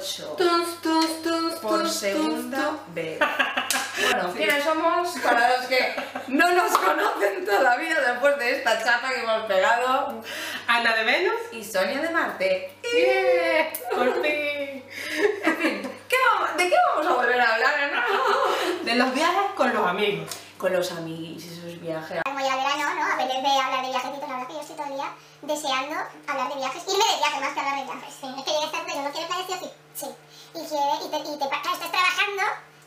18. Tuns, tuns, tuns, Por tuns, segunda vez. Bueno, ¿quiénes somos? Para los que no nos conocen todavía después de esta chapa que hemos pegado. Ana de Venus. Y Sonia de Marte. ¡Yeah! Por fin. En fin, ¿qué vamos- ¿de qué vamos a volver a hablar, Ana? De los viajes con los amigos. Con los amiguis, esos viajes. Como ya verano, ¿no? Apetece hablar de viajecitos, todo el día deseando hablar de viajes. Irme de viaje más que hablar de viajes. Sí. Es que llegues tarde, no quiere planes, sí o sí. Sí. Y, quiere, y, te, y te, claro, estás trabajando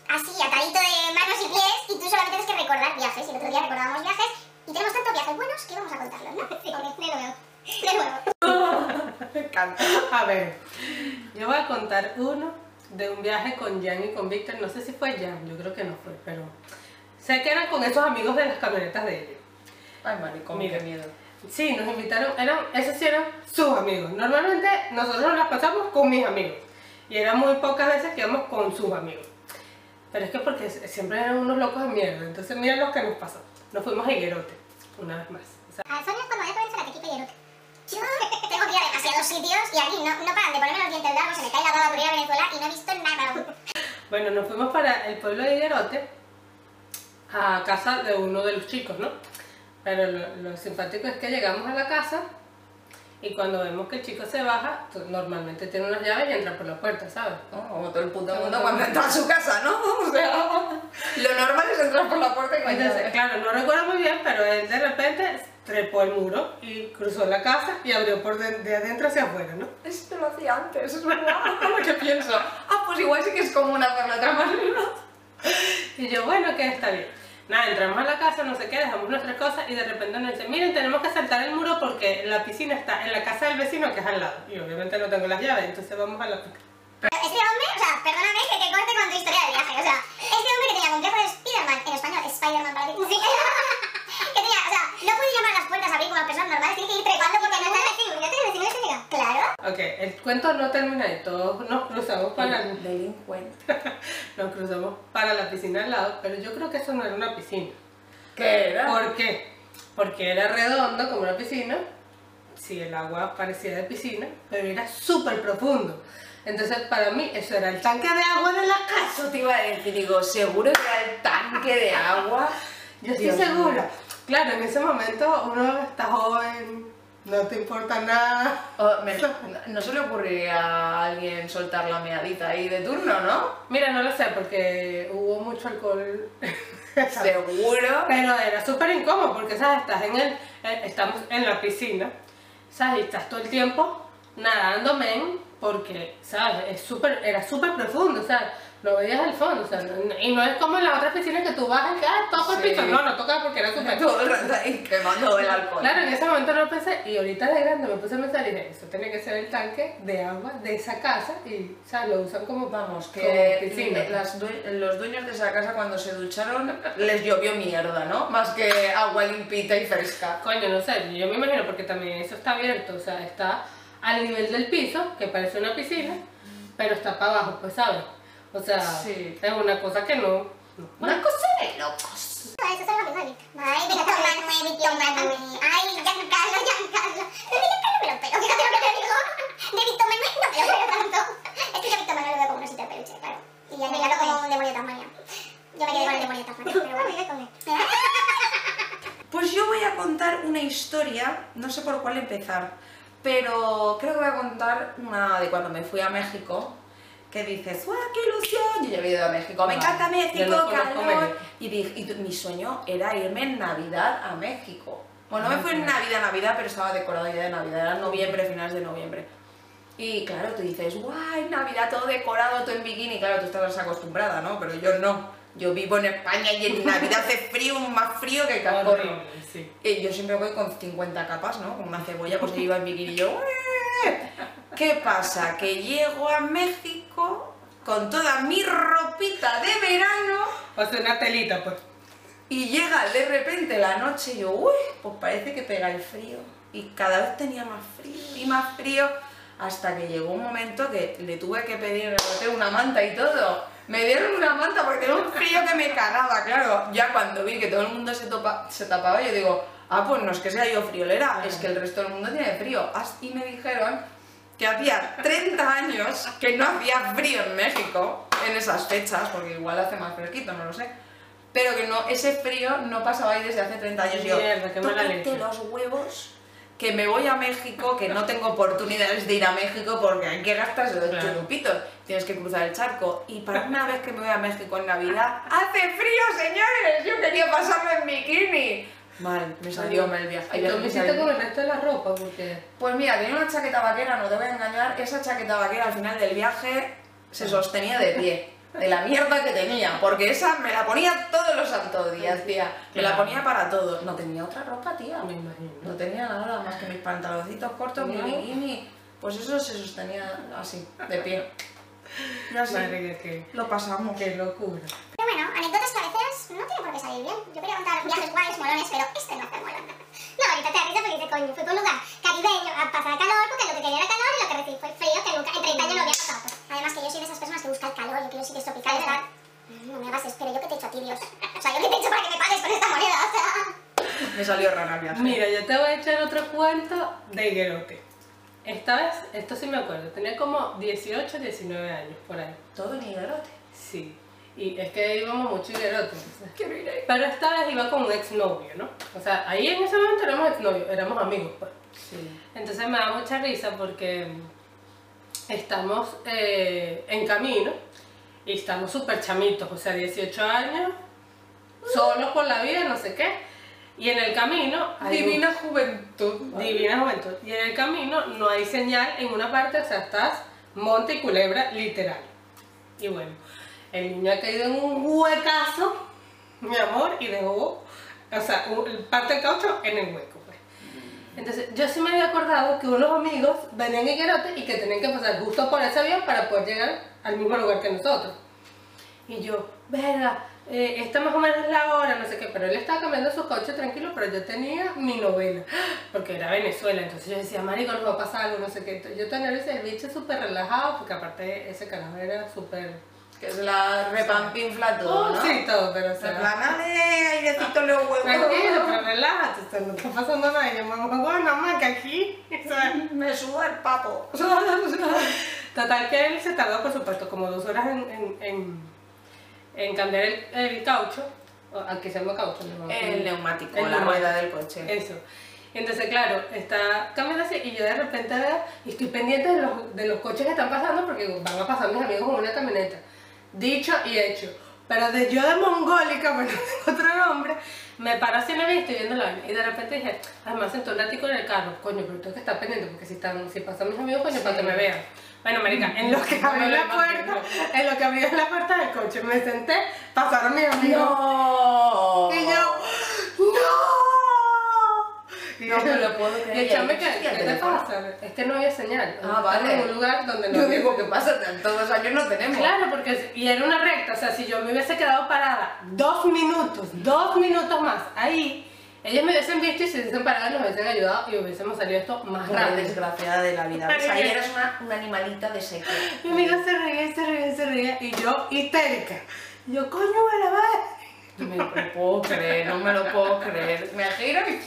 así, atadito de manos y pies, y tú solamente tienes que recordar viajes. Y el otro día recordábamos viajes, y tenemos tantos viajes buenos que vamos a contarlos, ¿no? Sí. Ok, de nuevo. De nuevo. Me encanta. A ver, yo voy a contar uno de un viaje con Jan y con Víctor. No sé si fue Jan, yo creo que no fue, pero sé que eran con esos amigos de las camionetas de ellos. Ay, maricón, Mira. qué miedo. Sí, nos invitaron, eran, esos sí eran sus amigos. Normalmente nosotros nos las pasamos con mis amigos. Y eran muy pocas veces que íbamos con sus amigos. Pero es que porque siempre eran unos locos de mierda. Entonces mira lo que nos pasó. Nos fuimos a Higuerote, una vez más. O sea, A Sonia es cuando voy a ponerse la tequipa y erote. Yo tengo que ir a demasiados sitios y aquí no, no paran de ponerme los dientes largos, se me cae la baba por ir a Venezuela y no he visto nada bueno, nos fuimos para el pueblo de Higuerote a casa de uno de los chicos, ¿no? Pero lo, lo simpático es que llegamos a la casa y cuando vemos que el chico se baja, normalmente tiene unas llaves y entra por la puerta, ¿sabes? ¿no? Como todo el puto mundo cuando entra a su casa, ¿no? O sea, lo normal es entrar por la puerta y Entonces, claro, no recuerdo muy bien, pero él de repente trepó el muro y cruzó la casa y abrió por de, de adentro hacia afuera, ¿no? Esto lo hacía antes, es verdad. ¿Qué pienso? Ah, pues igual sí que es común hacerlo de otra manera. Y yo, bueno, que está bien. Nada, entramos a la casa, no sé qué, dejamos nuestras cosas y de repente nos dicen, miren, tenemos que saltar el muro porque la piscina está en la casa del vecino que es al lado. Y obviamente no tengo las llaves, entonces vamos a la... Este hombre, o sea, perdóname que te corte con tu historia de viaje, o sea, este hombre que tenía complejo de Spiderman, en español, Spiderman para ti. Sí. que tenía, o sea, no puede llamar a las puertas a abrir como las personas normales, tiene que ir trepando porque no está el vecino, ¿ya tienes vecino que llega? Claro. Ok, el cuento no termina ahí, todos nos cruzamos para... el- Delincuente. Nos cruzamos para la piscina al lado, pero yo creo que eso no era una piscina. ¿Qué era? ¿Por qué? Porque era redondo como una piscina, sí, el agua parecía de piscina, pero era súper profundo. Entonces, para mí, eso era el tanque de agua de la casa. Te iba a decir, digo, seguro que era el tanque de agua. Yo estoy Dios segura. mío. Claro, en ese momento uno está joven, no te importa nada. Oh, me- no se le ocurriría a alguien soltar la meadita ahí de turno, ¿no? Mira, no lo sé, porque hubo mucho alcohol. Seguro. Pero era súper incómodo porque, ¿sabes? Estás en el, eh, estamos en la piscina, ¿sabes? Y estás todo el tiempo nadando, men, porque, ¿sabes? Es súper, era súper profundo, ¿sabes? No veías el fondo, o sea, no- y no es como en la otra piscina que tú vas y ah, toco el Sí. piso. No, no toca porque era súper Todo el rato ahí quemando el alcohol. Claro, en ese momento no pensé, y ahorita de grande me puse a pensar y dije, eso tiene que ser el tanque de agua de esa casa, y, ¿sabes? Lo usan como, Vamos, como que piscina. las due- los dueños de esa casa cuando se ducharon les llovió mierda, ¿no? Más que agua limpita y fresca. Coño, no sé, yo me imagino porque también eso está abierto, o sea, está al nivel del piso, que parece una piscina, pero está para abajo, pues, ¿sabes? O sea, Sí. es una cosa que no... no- Una cosa de locos. Ay, eso es algo igual. Ay, Víctor Manuel, Víctor Manuel. Ay, Giancarlo, Giancarlo. De Giancarlo me lo pelo, fíjate lo que te digo. De Víctor Manuel no me lo pelo tanto. Es que yo a Víctor Manuel lo veo como un osito de peluche, claro. Y a Giancarlo como un demonio de Tasmania. Yo me quedé con el demonio de Tasmania, pero bueno, vive con él. Pues yo voy a contar una historia, no sé por cuál empezar, pero creo que voy a contar una de cuando me fui a México, que dices, ¡guau, qué ilusión! Yo ya había ido a México, me encanta México, calor. Y, dije, y tu- mi sueño era irme en Navidad a México. Bueno, no Ah, me fui en. Navidad, Navidad, pero estaba decorado ya de Navidad, era noviembre, finales de noviembre. Y claro, tú dices, guay, Navidad todo decorado, todo en bikini. Claro, tú estás acostumbrada, ¿no? Pero yo no. Yo vivo en España y en Navidad hace frío, más frío que cacorro. Horrible, sí. Y yo siempre voy con 50 capas, ¿no? Como una cebolla, pues iba en bikini y yo... "Ué". ¿Qué pasa? Que llego a México con toda mi ropita de verano O sea, una telita, pues. y llega de repente la noche y yo, uy, pues parece que pega el frío. Y cada vez tenía más frío y más frío hasta que llegó un momento que le tuve que pedir en el hotel una manta y todo. Me dieron una manta porque tenía un frío que me cagaba, claro. Ya cuando vi que todo el mundo se, topa- se tapaba, yo digo, Ah, pues no es que sea yo friolera, es que el resto del mundo tiene frío. Y me dijeron que hacía 30 años que no hacía frío en México en esas fechas, porque igual hace más fresquito, no lo sé. Pero que no, ese frío no pasaba ahí desde hace 30 años. Yo, Mierda, qué mala "Tócate leche". los huevos que me voy a México, que no tengo oportunidades de ir a México porque hay que gastarse los Claro. churupitos. Tienes que cruzar el charco. Y para una vez que me voy a México en Navidad, ¡hace frío, señores! Yo quería pasarme en bikini. Mal, me salió mal el viaje. ¿Y me hiciste con el resto de la ropa? Porque... Pues mira, tenía una chaqueta vaquera, no te voy a engañar. Esa chaqueta vaquera al final del viaje se sostenía de pie. De la mierda que tenía, porque esa me la ponía todos los santos días, tía. Me la ponía para todo. No tenía otra ropa, tía. Me imagino. No tenía nada más que mis pantaloncitos cortos, mi bikini. Pues eso se sostenía así, de pie. Y así Madre que qué, lo pasamos. qué locura. Pero bueno, anécdotas que a veces no tienen por qué salir bien. Yo quería contar viajes guays, molones, pero este no es tan molón. No, ahorita te risa porque dice, coño, fui por un lugar caribeño a pasar calor porque lo que quería era calor y lo que recibí fue frío que nunca, en 30 años no había pasado. Además que yo soy de esas personas que buscan el calor, yo quiero sitios tropicales, tal. No me hagas espero, yo que te echo a ti, Dios. O sea, yo que te echo para que me pagues con esta moneda, o sea... Me salió rara viaje. Mira, yo te voy a echar otro cuento de higuerote. Esta vez, esto sí me acuerdo, tenía como 18, 19 años por ahí. Todo en higuerote. Sí. Y es que íbamos mucho higuerote. Quiero ir ahí. Pero esta vez iba con un exnovio, ¿no? O sea, ahí en ese momento éramos exnovios, éramos amigos, pues. Sí. Entonces me da mucha risa porque estamos eh, en camino y estamos súper chamitos, o sea, 18 años, solos por la vida, no sé qué. Y en el camino hay un- Divina juventud. Divina juventud. Y en el camino no hay señal en una parte, o sea, estás monte y culebra, literal. Y bueno, el niño ha caído en un huecazo, mi amor, y dejó, o sea, parte del caucho en el hueco. Entonces, yo sí me había acordado que unos amigos venían en Guerote y que tenían que pasar justo por ese avión para poder llegar al mismo lugar que nosotros. Y yo, verga, eh, esta más o menos es la hora, no sé qué, pero él estaba cambiando su coche tranquilo, pero yo tenía mi novela, porque era Venezuela, entonces yo decía, marico, nos va a pasar algo, no sé qué. Entonces, yo tenía ese bicho súper relajado, porque aparte ese carajo era súper... Que se la repampinfla todo, Oh, ¿no? sí, todo, pero o sea... plan, dale airecito los huevos. Tranquilo, pero relájate, o sea, no está pasando nada. Y yo, mamá, bueno, mamá, que aquí... o sea, Me suda el papo. Total que él se tardó, por supuesto, como dos horas en, en, en, en cambiar el, el caucho, o aquí se llama caucho, ¿no? El neumático, El la neumático. rueda del coche. Eso. Entonces, claro, está cambiando así y yo de repente veo y estoy pendiente de los, de los coches que están pasando porque van a pasar mis amigos con una camioneta. Dicho y hecho. Pero de yo de mongólica, porque no tengo otro nombre, me paro así en la vida y estoy viendo la vaina. Y de repente dije, además sentó un ratico en el carro, coño, pero tengo que estar pendiente porque si, están, si pasan mis amigos, coño, para que me vean. Bueno, marica, en lo que abrí la puerta, en lo que abrí la puerta del coche, me senté, pasaron mis amigos. ¡No! Y yo, ¡No! No me lo puedo creer. Y el chame que, ¿qué te pasa? Es que no había señal. Ah, vale. en un lugar donde no Yo había digo, ¿qué pasa? Todos los años no tenemos. Claro, porque y era una recta, o sea, si yo me hubiese quedado parada dos minutos, dos minutos más ahí, ellos me hubiesen visto y se hubiesen parado nos hubiesen ayudado y hubiésemos salido esto más Una rápido. desgraciada de la vida. O sea, que- eres una, una animalita de seco. Mi amiga se reía, se reía, se reía y yo histérica. Yo, coño, me la va. No me lo puedo creer, no me lo puedo creer. Me giro y.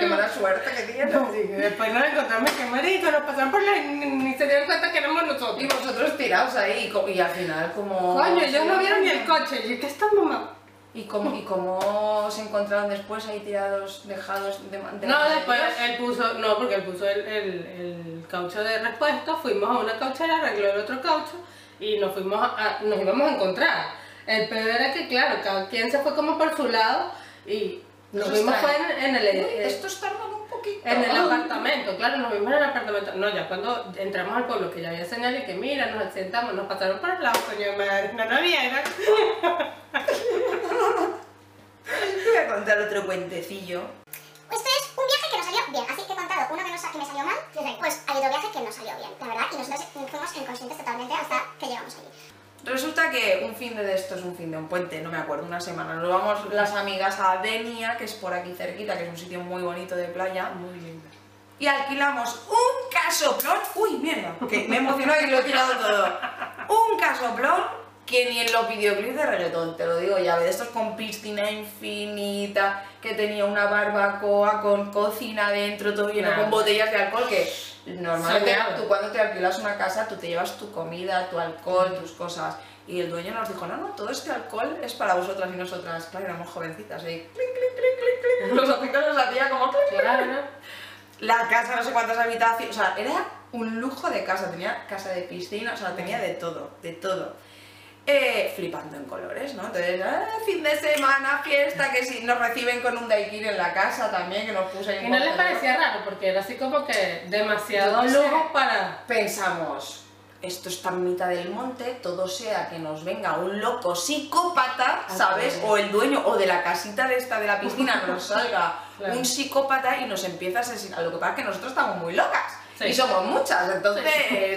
Qué mala suerte que tienes. Y después nos encontramos que marico, nos pasaron por la ni, se dieron cuenta que éramos nosotros. Y vosotros tirados ahí y, y al final como... Coño, ellos no vieron ni el coche. Y ¿qué está mamá? ¿Y cómo, ¿Y cómo se encontraron después ahí tirados, dejados de, de No, de después él puso, no, porque él puso el, el, el caucho de repuesto, fuimos a una cauchera, arregló el otro caucho y nos fuimos a, a- nos íbamos a encontrar. El peor era que, claro, cada quien se fue como por su lado y nos vimos está fue en, en el, Uy, estos tardan un poquito. en el apartamento, claro, nos vimos en el apartamento. No, ya cuando entramos al pueblo, que ya había señal y que mira, nos sentamos, nos pasaron por el lado, coño de madre, no nos vieron. Voy a contar otro cuentecillo. Este es un viaje que nos salió bien, así que he contado uno que, nos, que me salió mal, pues hay otro viaje que nos salió bien, la verdad, y nosotros fuimos inconscientes totalmente hasta que llegamos allí. Resulta que un fin de esto es un fin de un puente, no me acuerdo, una semana. Nos vamos las amigas a Denia, que es por aquí cerquita, que es un sitio muy bonito de playa. Muy lindo. y alquilamos un casoplón. Uy, mierda, que me he emocionado y lo he tirado todo. Un casoplón que ni en los videoclips de reggaetón, te lo digo ya, de estos con piscina infinita, que tenía una barbacoa con cocina dentro, todo lleno Nada. con botellas de alcohol, que normalmente Soñado. tú cuando te alquilas una casa, tú te llevas tu comida, tu alcohol, tus cosas. Y el dueño nos dijo, no, no, todo este alcohol es para vosotras y nosotras. Claro, éramos jovencitas, y clic, clic, clic, clic, clic, los ojitos los hacía como clic, clic, Claro. la casa, no sé cuántas habitaciones, o sea, era un lujo de casa, tenía casa de piscina, o sea, tenía de todo, de todo. Eh, flipando en colores, ¿no? Entonces, ah, fin de semana, fiesta, que si nos reciben con un daiquiri en la casa también, que nos puso ahí un Y no les parecía raro, porque era así como que demasiado sé. lujo para... Pensamos, esto está en mitad del monte, todo sea que nos venga un loco psicópata, Ah, ¿sabes? O el dueño, o de la casita de esta de la piscina nos salga Claro. un psicópata y nos empieza a asesinar. Lo que pasa es que nosotros estamos muy locas. Sí. Y somos muchas, entonces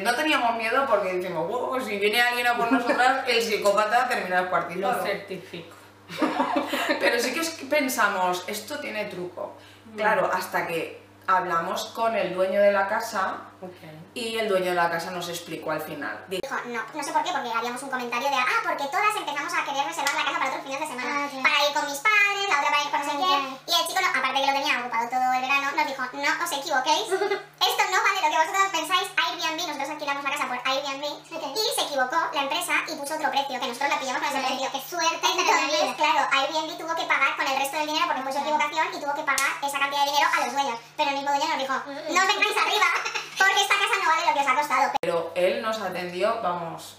no teníamos miedo porque decimos, wow, si viene alguien a por nosotras, el psicópata termina Lo descuartizado. certifico. Pero sí que es que pensamos, esto tiene truco. Claro, hasta que hablamos con el dueño de la casa Ok. y el dueño de la casa nos explicó al final. Dijo, no, no sé por qué, porque haríamos un comentario de, ah, porque todas empezamos a querer reservar la casa para otros fines de semana. Ah, claro. Para ir con mis padres, la otra para ir con no sé Ah, quién. Y el chico, no, aparte que lo tenía ocupado todo el verano, nos dijo, no os equivoquéis, esto no vale lo que vosotros pensáis, Airbnb, nosotros alquilamos la casa por Airbnb, y se equivocó la empresa y puso otro precio, que nosotros la pillamos con ese precio. qué suerte Entonces, claro, Airbnb tuvo que pagar con el resto del dinero porque su equivocación y tuvo que pagar esa cantidad de dinero a los dueños. Pero el mismo dueño nos dijo, no vengáis arriba, porque esta casa no vale lo que os ha costado. pero él nos atendió, vamos,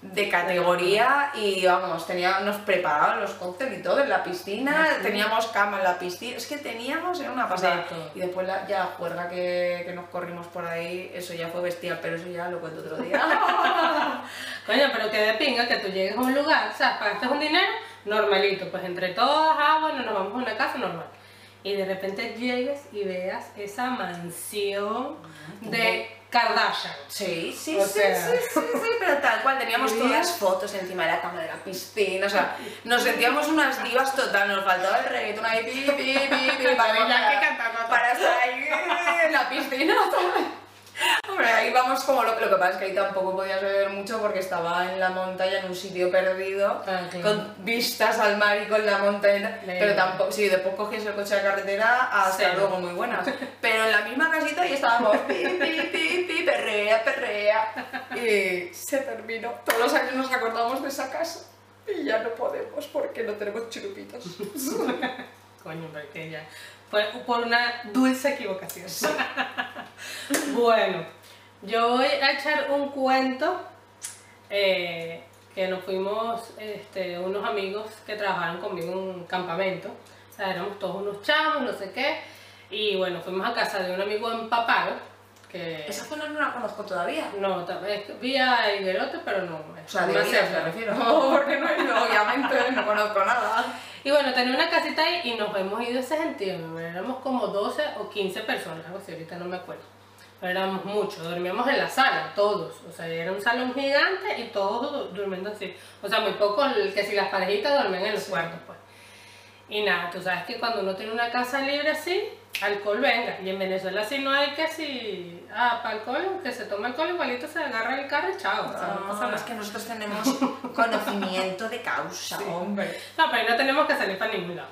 de categoría y vamos, tenía, nos preparaba los cócteles y todo en la piscina, Sí. teníamos cama en la piscina, es que teníamos, era una pasada. Todo. Y después la, ya la juerga que, que nos corrimos por ahí, eso ya fue bestial, pero eso ya lo cuento otro día. Coño, pero que de pinga que tú llegues a un lugar, o sea, pagaste un dinero normalito, pues entre todas, ah, bueno, nos vamos a una casa normal. Y de repente llegues y veas esa mansión de Kardashian. Sí, sí, O sí, sea. sí, sí, sí, pero tal cual, teníamos todas las fotos encima de la cama de la piscina, o sea, nos sentíamos unas divas total, nos faltaba el reggaetón ahí, pi, pi, pi, pi, para, para estar ahí en la piscina. Hombre, ahí vamos como lo, lo que pasa es que ahí tampoco podías beber mucho porque estaba en la montaña en un sitio perdido Ah, con vistas al mar y con la montaña Venga. pero tampoco sí después cogías el coche de carretera hasta Cero. luego muy buenas pero en la misma casita y estábamos pi, pi, pi, pi, perrea, perrea y se terminó todos los años nos acordamos de esa casa y ya no podemos porque no tenemos churupitos Coño, porque ya. Fue por una dulce equivocación. bueno, yo voy a echar un cuento eh, que nos fuimos este, unos amigos que trabajaron conmigo en un campamento. O sea, éramos todos unos chamos, no sé qué. Y bueno, fuimos a casa de un amigo en Paparo, que... esa zona no la conozco todavía No, es que vi a Higuerote, pero no. o sea, de no sé. me refiero porque no he ido, obviamente no conozco nada Y bueno, tenía una casita ahí y nos hemos ido ese sentido. ¿no? Éramos como 12 o 15 personas, algo así, ahorita no me acuerdo. Pero éramos muchos, dormíamos en la sala, todos. O sea, era un salón gigante y todos du- durmiendo así. O sea, muy poco, el- que si las parejitas duermen en los cuartos, pues. Y nada, tú sabes que cuando uno tiene una casa libre así, alcohol venga. Y en Venezuela si no hay que si, ah, para alcohol, que se toma alcohol igualito se agarra el carro y chao. O sea, no pasa Ah, nada. es que nosotros tenemos conocimiento de causa, hombre. No, pero no tenemos que salir para ningún lado.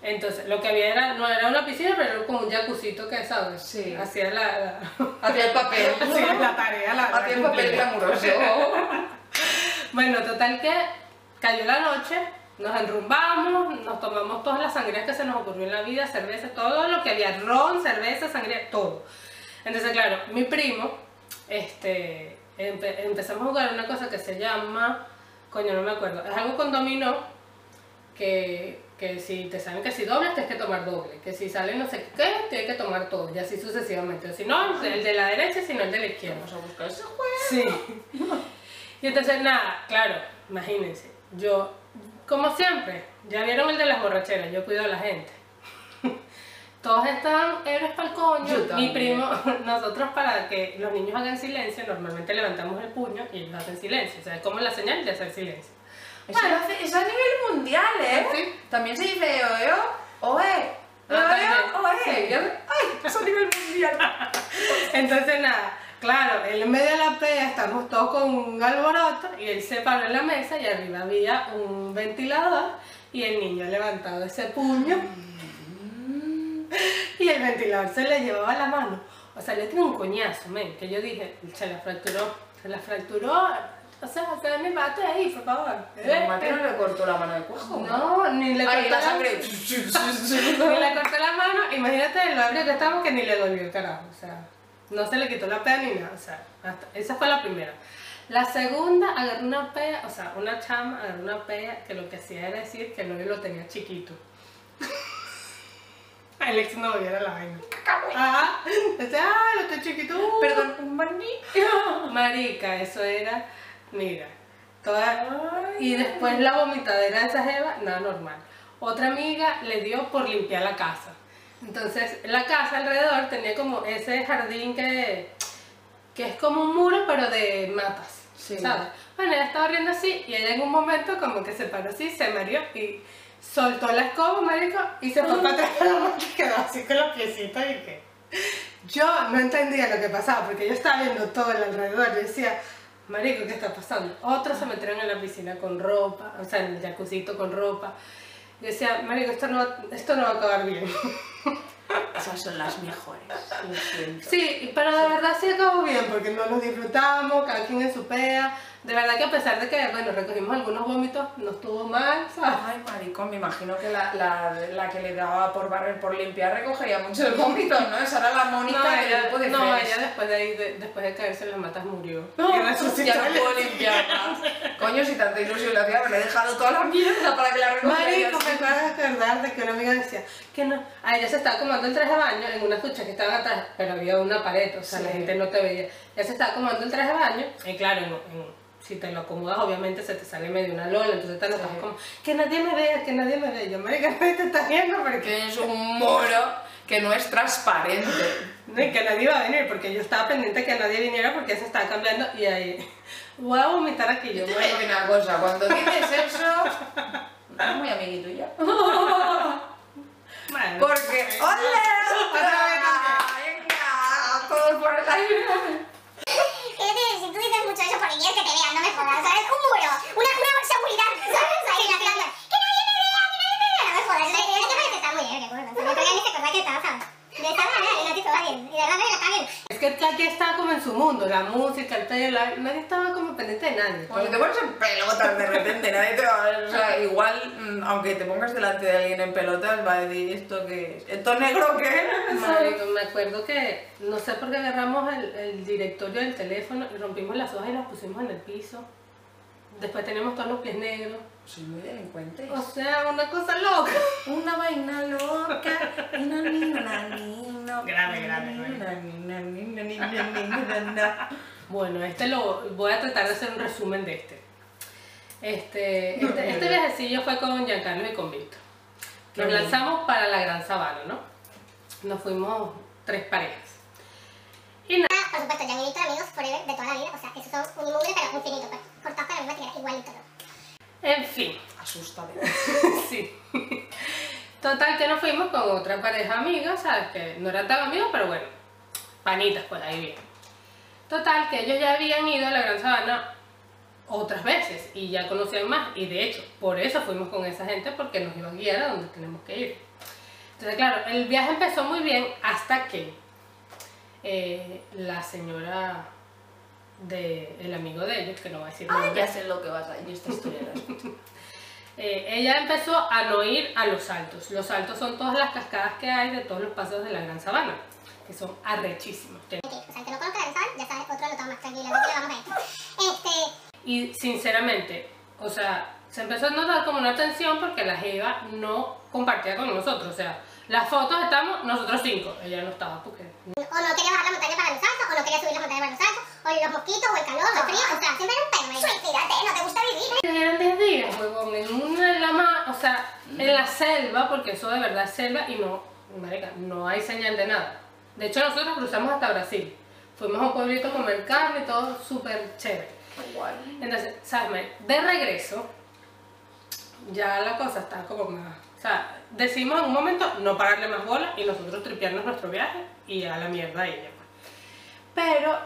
Entonces, lo que había era, no era una piscina, pero era como un jacuzito que, ¿sabes? Sí. Hacía la, la, Hacía el papel. hacía la tarea, la, Hacía el papel glamuroso. Bueno, total que cayó la noche, nos enrumbamos, nos tomamos todas las sangrías que se nos ocurrió en la vida, cerveza, todo lo que había, ron, cerveza, sangría, todo. Entonces, claro, mi primo, este, empe- empezamos a jugar una cosa que se llama, coño, no me acuerdo, es algo con dominó, que, que si te saben que si dobles tienes que tomar doble, que si sale no sé qué, tienes que tomar todo, y así sucesivamente. O si no, el de la derecha, si no el de la izquierda. Vamos a buscar ese juego. Sí. Y entonces, nada, claro, imagínense, yo, como siempre, ya vieron el de las borracheras, yo cuido a la gente. Todos están héroes para el coño. Yo Mi primo, nosotros para que los niños hagan silencio, normalmente levantamos el puño y ellos hacen silencio. O sea, es como la señal de hacer silencio. Eso, lo hace- eso a nivel mundial, ¿eh? Sí. También se dice oeo, oe, Ah, oe. Yo- Ay, eso a nivel mundial. Entonces, nada, Claro, él en medio de la pea, estamos todos con un alboroto y él se paró en la mesa y arriba había un ventilador y el niño ha levantado ese puño y el ventilador se le llevaba la mano. O sea, le tiene un coñazo, men, que yo dije, se la fracturó, se la fracturó. O sea, se me bate ahí, por favor. Pero Mate no le cortó la mano de cuajo. No, ni le cortó la sangre. ni le cortó la mano, imagínate lo ebrio que estamos que ni le dolió el carajo, o sea, no se le quitó la pea ni nada, o sea, hasta- esa fue la primera. La segunda, agarró una pea, o sea, una chama agarró una pea que lo que hacía era decir que el novio lo tenía chiquito. El ex novio era la vaina. Ajá, decía, ah, lo tengo chiquito. uh". Perdón, un barniz. Marica, eso era, mira, toda... Y después la vomitadera de esa jeva, nada normal. Otra amiga le dio por limpiar la casa. Entonces, la casa alrededor tenía como ese jardín que, que es como un muro, pero de matas, Sí. ¿sabes? Bueno, ella estaba riendo así y ella en un momento como que se paró así, se mareó y soltó la escoba, marico, y se fue para atrás y quedó así con los piecitos y que... Yo no entendía lo que pasaba porque yo estaba viendo todo el alrededor. Yo decía, Marico, ¿qué está pasando? Otros se metieron en la piscina con ropa, o sea, en el jacuzito con ropa. Yo decía, Marico, esto no, esto no va a acabar bien. Esas son las mejores. Lo siento. Sí, pero de verdad sí acabó bien porque no nos disfrutamos, cada quien en su pea. De verdad que a pesar de que, bueno, recogimos algunos vómitos, no estuvo mal, ¿sabes? Ay, maricón, me imagino que la, la, la que le daba por barrer, por limpiar, recogería mucho el vómito, ¿no? Esa era la Mónica No, del grupo de no, ella después de ahí, de- después de caerse en las matas murió. No, Y resucitó. ya no puedo limpiar más. Coño, si tanta ilusión le hacía, haberle dejado toda la mierda para que la recogiera. Marico, me acabo de acordar de que una amiga decía que no. A ella se estaba acomodando el traje de baño en unas duchas que estaban atrás, pero había una pared, o sea, la Sí. gente no te veía. Ella se estaba acomodando el traje de baño, y claro, en- en- si te lo acomodas, obviamente se te sale medio una lola, entonces te Sí. como que nadie me vea, que nadie me vea. Yo, marica, nadie te está viendo porque. Que es un moro que no es transparente. No, y que nadie iba a venir, porque yo estaba pendiente que nadie viniera porque se estaba cambiando y ahí. Voy a vomitar aquí, yo, Yo te una cosa, cuando dices eso, es muy amiguito ya. Bueno. Porque, ¡ole! Otra vez, ¡Venga! Todos por el aire. Si tú dices mucho eso por el que te vean, no me jodas, ¿sabes? Un muro, una, una seguridad, ¿sabes? Ahí. ¡Que nadie me vea, que nadie me vea! No me jodas, es que parece que está muy bien, me se acordaba que estaba, ¿sabes? De esa manera, y no te va bien. Y de verdad, está bien. Es que aquí estaba como en su mundo, la música, el pelo, la- nadie estaba como pendiente de nadie. Si te pones en pelotas de repente, nadie te va a... O sea, igual, mm, aunque te pongas delante de alguien en pelotas, va a decir, ¿esto qué es? ¿Esto negro qué es? Marico, me acuerdo que, no sé por qué agarramos el, el directorio del teléfono y rompimos las hojas y las pusimos en el piso. Después teníamos todos los pies negros. Soy muy delincuente. O sea, una cosa loca. Una Bueno, este lo voy a tratar de hacer un resumen de este. Este, No, este, no, este no. viajecillo fue con Giancarlo y con Víctor. Nos lanzamos para la Gran Sabana, ¿no? Nos fuimos tres parejas. Y nada, Ah, por supuesto, ya mi amigos forever de toda la vida. O sea, esos son un inmune, pero infinito. Cortados con la misma tijera, igualito todo. en fin, Asústame. sí. Total que nos fuimos con otra pareja amiga, ¿sabes? Que no eran tan amigos, pero bueno, panitas, pues ahí bien. Total que ellos ya habían ido a la Gran Sabana otras veces y ya conocían más. Y de hecho, por eso fuimos con esa gente, porque nos iba a guiar a donde tenemos que ir. Entonces, claro, el viaje empezó muy bien hasta que eh, la señora del amigo de ellos, que no va a decir Ay, nombre, ya sé lo que vas a decir esta historia. eh, ella empezó a no ir a los saltos. Los saltos son todas las cascadas que hay de todos los paseos de la Gran Sabana, que son arrechísimos. Ok, o sea, el que no conozca ya sabes, otro lo toma más tranquilo, no lo vamos a. Este, Y sinceramente, o sea, se empezó a notar como una tensión porque la Jeva no compartía con nosotros. O sea, las fotos estamos nosotros cinco. Ella no estaba porque. o no quería bajar la montaña para los saltos, o no quería subir la montaña para los saltos, o los mosquitos, o el calor, o el frío, o sea, siempre era un pedo. Suicídate, no te gusta vivir. Eran 10 días, huevón, en una lama, o sea, en la selva, porque eso de verdad es selva y no, marica, no hay señal de nada. De hecho, nosotros cruzamos hasta Brasil. Fuimos a un pueblito a comer carne y todo súper chévere. Igual. Entonces, ¿sabes? Me- De regreso, ya la cosa está como más. O sea, decidimos en un momento no pararle más bola y nosotros tripearnos nuestro viaje y a la mierda ella. Pero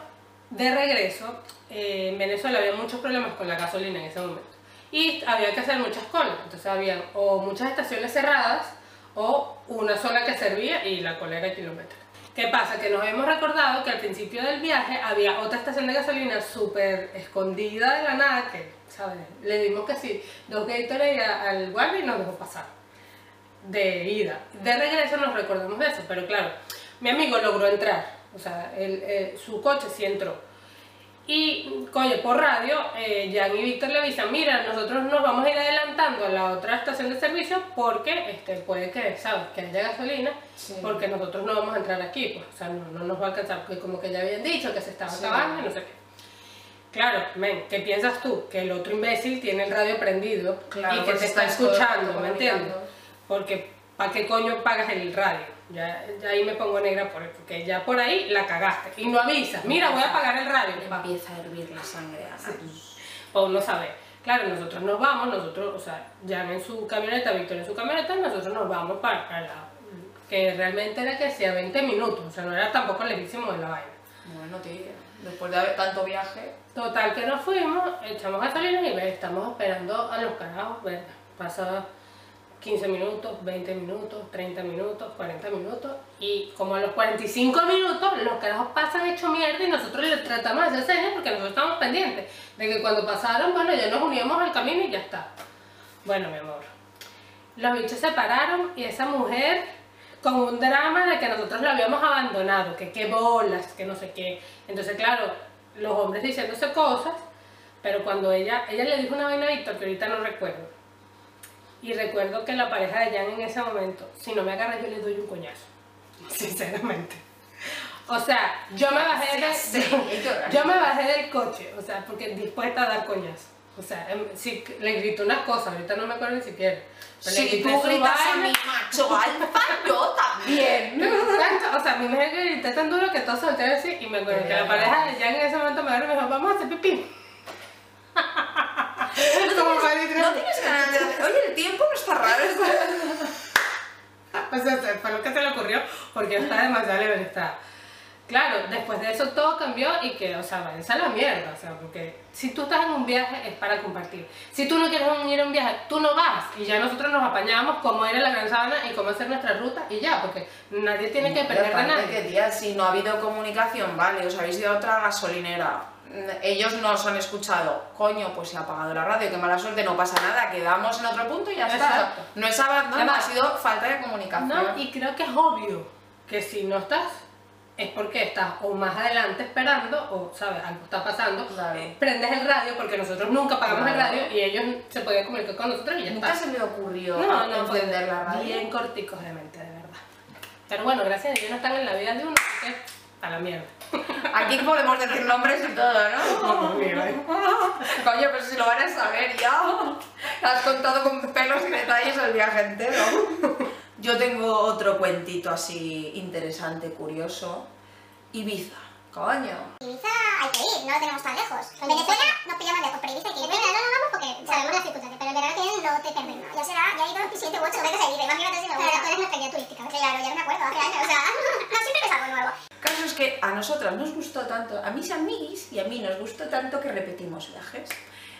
de regreso, eh, en Venezuela había muchos problemas con la gasolina en ese momento. Y había que hacer muchas colas. Entonces había o muchas estaciones cerradas o una sola que servía y la cola era kilómetros. ¿Qué pasa? Que nos habíamos recordado que al principio del viaje había otra estación de gasolina súper escondida de la nada que, ¿sabes? Le dimos que sí, dos Gatorade al guardia y nos dejó pasar. De ida. De regreso nos recordamos de eso, pero claro, mi amigo logró entrar. O sea, él, eh, su coche sí entró. Y, coño, por radio, eh, Jan y Víctor le avisan, mira, nosotros nos vamos a ir adelantando a la otra estación de servicio porque este, puede que, ¿sabes? Que haya gasolina, Sí. porque nosotros no vamos a entrar aquí, pues, o sea, no, no nos va a alcanzar, porque como que ya habían dicho que se estaba Sí. acabando y no sé qué. Claro, men, ¿qué piensas tú? Que el otro imbécil tiene el radio prendido Claro, y que te está escuchando, ¿me entiendes? Porque, ¿para qué coño pagas el radio? Ya, ya ahí me pongo negra por porque ya por ahí la cagaste. Y no avisas, mira, voy a apagar el radio. Empieza a hervir la sangre, Ana. O no sabe. Claro, nosotros nos vamos, nosotros, o sea, Jan en su camioneta, Víctor en su camioneta, nosotros nos vamos para, para la- que realmente era que sea 20 minutos, o sea, no era tampoco lejísimo de la vaina. Bueno, tío, después de haber tanto viaje, Total que nos fuimos, echamos gasolina y ve, estamos esperando a los carajos, ve, pasa 15 minutos, 20 minutos, 30 minutos, 40 minutos y como a los 45 minutos los carajos pasan hecho mierda y nosotros les tratamos de hacer señas porque nosotros estamos pendientes de que cuando pasaron, bueno, ya nos uníamos al camino y ya está. Bueno, mi amor, los bichos se pararon y esa mujer con un drama de que nosotros la habíamos abandonado, que qué bolas, que no sé qué. Entonces, claro, los hombres diciéndose cosas, pero cuando ella, ella le dijo una vaina a Víctor que ahorita no recuerdo. Y recuerdo que la pareja de Jan en ese momento, si no me agarra yo le doy un coñazo. Sinceramente. O sea, yo me bajé de, Sí, llorar. yo me bajé del coche, o sea, porque dispuesta a dar coñazo. O sea, sí, le grito unas cosas, ahorita no me acuerdo ni siquiera. Pero si grité tú gritas a mi macho alfa, yo también. O sea, a mí me grité tan duro que todos se voltearon así y me acuerdo que la pareja de Jan en ese momento me agarró y me dijo, vamos a hacer pipí. Como para No tienes ganas de hacer. Oye, el tiempo no está raro. O sea, se- fue lo que se le ocurrió porque estaba demasiado libertad. Claro, después de eso todo cambió y que, o sea, váyanse a la mierda, o sea, porque si tú estás en un viaje es para compartir. Si tú no quieres ir a un viaje, tú no vas y ya nosotros nos apañamos cómo ir a la Gran Sabana y cómo hacer nuestra ruta y ya, porque nadie tiene que perder de nadie. que, tía, si no ha habido comunicación, vale, os habéis ido a otra gasolinera. Mm, Ellos no os han escuchado. Coño, pues se ha apagado la radio, qué mala suerte, no pasa nada, quedamos en otro punto y ya está. Exacto. No es abandono, ha sido falta de comunicación. No, y creo que es obvio que si no estás, es porque estás o más adelante esperando, o sabes, algo está pasando, Claro. eh, prendes el radio, porque nosotros nunca pagamos el Claro. radio y ellos se podían comunicar con nosotros y ya Nunca está. se me ocurrió No, no, encender la radio. bien corticos de mente, de verdad. Pero bueno, gracias a Dios no están en la vida de uno, que a la mierda. Aquí podemos decir nombres y todo, ¿no? Coño, pero si lo van a saber ya. Has contado con pelos y detalles el viaje entero. Yo tengo otro cuentito así interesante, curioso. Ibiza. Coño. Ibiza hay que ir, no lo tenemos tan lejos. En Venezuela nos pilla más lejos, pero Ibiza hay que ir. En verano no vamos porque sabemos las circunstancias, pero el verano que viene no te pierdes nada. Ya será, ya he ido 7 u 8 veces a Ibiza, imagínate si no. Claro, tú eres nuestra guía turística. Claro, ya no me acuerdo, hace años, o sea, no, siempre ves algo nuevo. El caso es que a nosotras nos gustó tanto, a mis amiguis y a mí nos gustó tanto que repetimos viajes.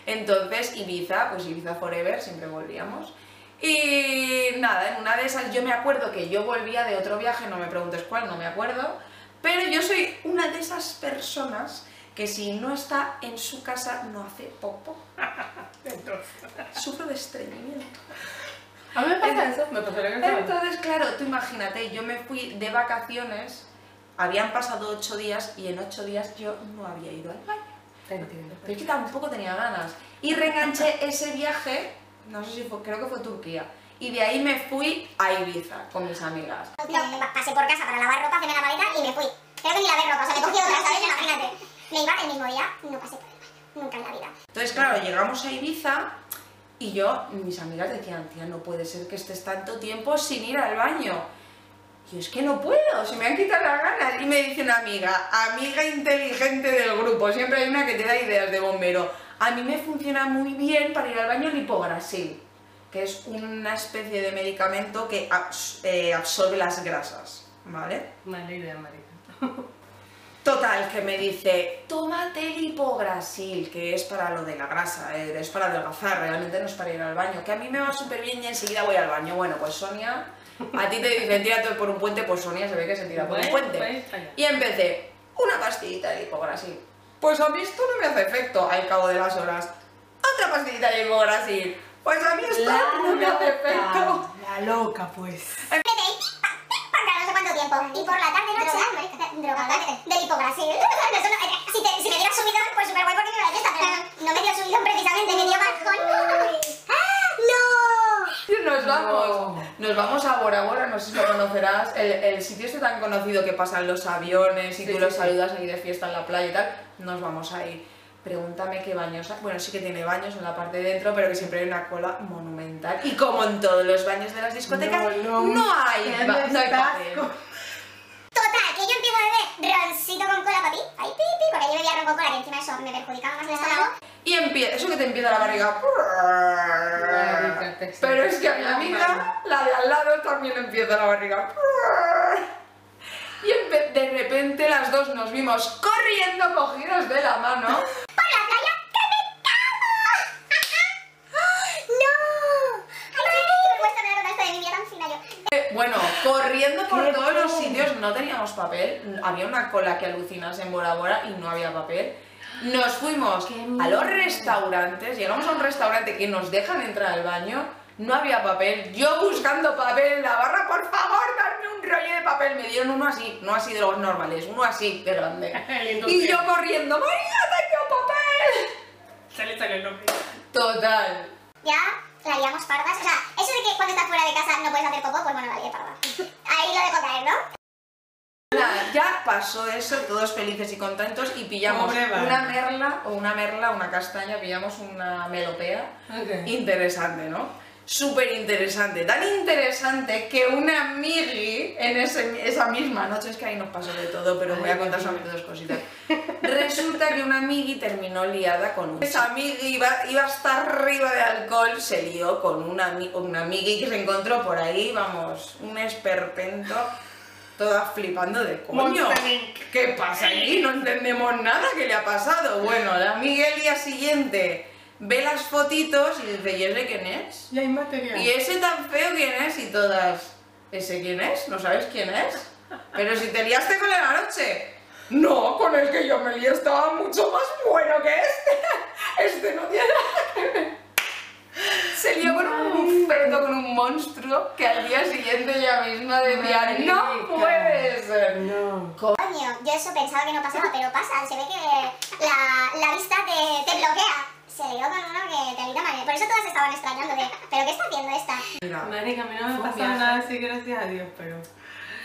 Entonces, Ibiza, pues Ibiza Forever, siempre volvíamos. Y nada, en una de esas yo me acuerdo que yo volvía de otro viaje, no me preguntes cuál, no me acuerdo, pero yo soy de esas personas que si no está en su casa no hace popo. Sufro de estreñimiento. A mí me pasa eso, me pasó la Gran Sabana. Entonces, claro, tú imagínate, yo me fui de vacaciones, habían pasado ocho días y en ocho días yo no había ido al baño. Te entiendo. Pero es que tampoco tenía ganas. Y reenganché ese viaje, no sé si fue, creo que fue Turquía. Y de ahí me fui a Ibiza con mis amigas. No, pa- pasé por casa para lavar ropa, hacerme la maleta y me fui. Creo que ni lavé ropa, o sea, me cogí otra, ¿sabes? Imagínate. Me iba el mismo día, no pasé por el baño. Nunca en la vida. Entonces, claro, llegamos a Ibiza y yo, mis amigas decían, tía, no puede ser que estés tanto tiempo sin ir al baño. Y yo, es que no puedo, se me han quitado las ganas. Y me dice una amiga, amiga inteligente del grupo, siempre hay una que te da ideas de bombero. A mí me funciona muy bien para ir al baño el hipograsil, que es una especie de medicamento que abs- eh, absorbe las grasas, ¿vale? Mala idea, marica. Total, que me dice, tómate el hipograsil, que es para lo de la grasa, eh, es para adelgazar, realmente no es para ir al baño, que a mí me va súper bien y enseguida voy al baño. Bueno, pues Sonia, a ti te dicen tírate por un puente, pues Sonia se ve que se tira por un puente. pues. Y empecé, una pastillita de hipograsil. Pues a mí esto no me hace efecto al cabo de las horas. Otra pastillita de hipograsil. Pues a mí esto no me hace efecto. La loca, pues. Empecé y para no sé cuánto tiempo. Y por la tarde noche, drogada, del hipograsil. Eso no- eh, si, te, si me diera subidón, pues súper guay porque me de fiesta, pero no me dio subidón precisamente, me dio bajón. ¡Ah! ¡No! Y nos vamos. No. Nos vamos a Bora Bora, no sé si lo conocerás. El, el sitio este tan conocido que pasan los aviones y Sí, tú sí, los sí. saludas ahí de fiesta en la playa y tal. Nos vamos ahí. Pregúntame qué baños hay. Bueno, sí que tiene baños en la parte de dentro, pero que siempre hay una cola monumental. Y como en todos los baños de las discotecas, No, no. hay, Qué ba- no hay papel. desasco. Total, que yo empiezo a beber roncito con cola para ti. Ahí, pi, pi, porque yo bebía ron con cola, que encima eso me perjudicaba más el estómago. Y empieza, eso que te empieza la barriga. Pero es que a mi amiga, la de al lado, también empieza la barriga. Y de repente las dos nos vimos corriendo cogidos de la mano. ¡Por la playa! ¡Que me cago! ¡No! ¡Ay, qué vergüenza me da contar esto de mi vida tan fina yo! Eh, Bueno, corriendo por ¡Qué todos los sitios, no teníamos papel. Había una cola que alucinas en Bora Bora y no había papel. Nos fuimos ¡Qué a los restaurantes, llegamos a un restaurante que nos dejan entrar al baño, no había papel, yo buscando papel en la barra, por favor, dame un rollo de papel, me dieron uno así, no así de los normales, uno así de grande. El Y yo corriendo, María, tengo papel. Se le sale el nombre. Total. Ya la liamos pardas. O sea, eso de que cuando estás fuera de casa no puedes hacer popó, pues bueno, la lié parda. Ahí lo dejo caer, ¿no? Nada, ya pasó eso, todos felices y contentos y pillamos una merla o una merla, una castaña, pillamos una melopea. Ok. Interesante, ¿no? Súper interesante, tan interesante que una amigui en ese- esa misma noche, es que ahí nos pasó de todo, pero voy a contar solamente dos cositas. Resulta que una amigui terminó liada con un... Esa amigui iba, iba hasta arriba de alcohol, se lió con una, una amigui que se encontró por ahí, vamos, un esperpento, toda flipando de coño. ¿Qué pasa aquí? No entendemos nada que le ha pasado. Bueno, la amiga el día siguiente ve las fotitos y dice, ¿y ese quién es? Ya hay material. ¿Y ese tan feo quién es? Y todas, ¿ese quién es? ¿No sabes quién es? Pero si te liaste con él anoche. No, con el que yo me lié estaba mucho más bueno que este. Este no tiene nada que ver. Se lió con un feto, con un monstruo que al día siguiente ella misma decía, no puede ser. No. Coño, yo eso pensaba que no pasaba, pero pasa. Se ve que la, la vista te, te bloquea. Se lió con uno que te mal. Por eso todas estaban extrañando de, ¿pero qué está haciendo esta? Mira, Marica, a mí no me pasó viaje. nada así, gracias a Dios, pero...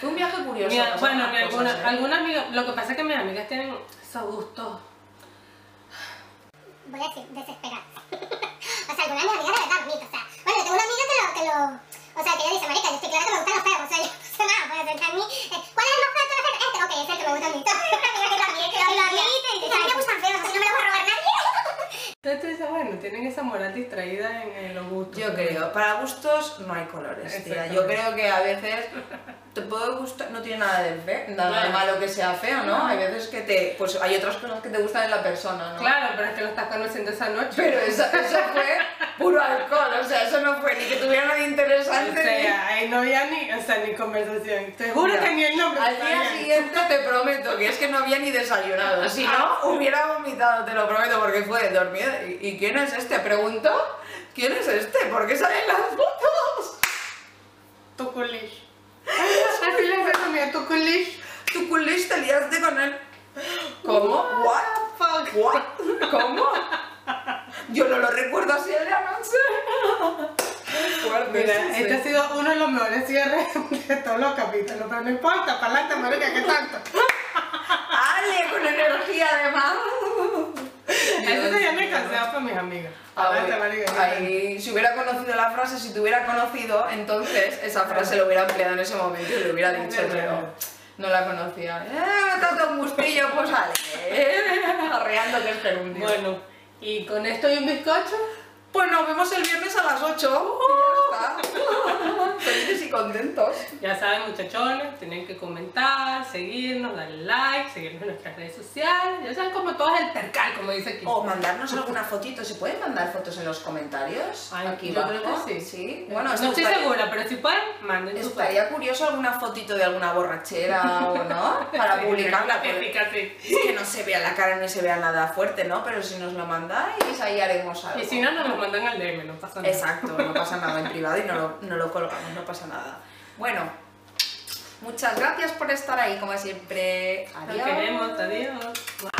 fue un viaje curioso. Mira, bueno, mi alguna, cosas, ¿eh? alguna amiga, lo que pasa es que mis amigas tienen esos gustos. Voy a decir, desesperada. o sea, alguna de mis amigas de verdad bonita. O sea, bueno, yo tengo una amiga que lo, que lo... O sea, que ella dice, marica, yo estoy clara que me gustan los feos. O sea, yo no sé nada, puede ser a mí. eh, ¿Cuál es el más feo de todos? Este, ok, es el que me gusta a mí. una amiga que también, que lo admite. Y dice, a mí me gustan feos, así no me los va a robar. Entonces bueno, tienen esa moral distraída en, en los gustos. Yo creo, para gustos no hay colores, tía. Yo creo que a veces te puede gustar, no tiene nada de feo, nada de Claro. malo que sea feo, ¿no? Hay veces que te, pues hay otras cosas que te gustan en la persona, ¿no? Claro, pero es que lo estás conociendo esa noche. Pero eso, eso fue puro alcohol, o sea, eso no fue ni que tuviera nada O interesante. sea, ahí no había ni, o sea, ni conversación. Te juro Mira, que ni el nombre. Al día siguiente te prometo que es que no había ni desayunado. Si no, hubiera vomitado, te lo prometo, porque fue dormido. ¿Y, y quién es este? Preguntó. ¿Quién es este? ¿Por qué salen las fotos? Tu culish. Así le a mí, tu culish. Tu culish te liaste con él. ¿Cómo? ¿What? Fuck. ¿What? ¿Cómo? Yo no lo recuerdo así en la noche. Fuerte, Mira, sí, sí. este ha sido uno de los mejores cierres de todos los capítulos, pero no importa, para adelante, marica, ¿qué tanto? Ale, con energía además. Ese sería mi consejo para mis amigas. Adelante, marica. Ahí, si hubiera conocido la frase, si te hubiera conocido, entonces esa frase lo hubiera empleado en ese momento y lo hubiera dicho, pero no la conocía. ¡Eh, tanto un gustillo! Pues ale, arreando que es gerundio. Bueno, y con esto y un bizcocho, Pues nos vemos el viernes a las 8. Y ya está. Felices y contentos. Ya saben, muchachones, tienen que comentar, seguirnos, darle like, seguirnos en nuestras redes sociales. Ya saben como todo es el percal, como dice aquí. O mandarnos alguna fotito. ¿Se pueden mandar fotos en los comentarios? Ay, Aquí yo creo que sí. Sí. Bueno, no esto estoy estaría- segura, pero si pueden, manden Estaría curioso alguna fotito de alguna borrachera o no, para Sí, publicarla. típica, sí. Que no se vea la cara ni se vea nada fuerte, ¿no? Pero si nos lo mandáis, ahí haremos algo. Y si no, nos lo mandan al DM, no pasa nada. Exacto, no pasa nada en privado y no lo, no lo colgamos, no pasa nada. Bueno, muchas gracias por estar ahí, como siempre. Nos Adiós. queremos, adiós.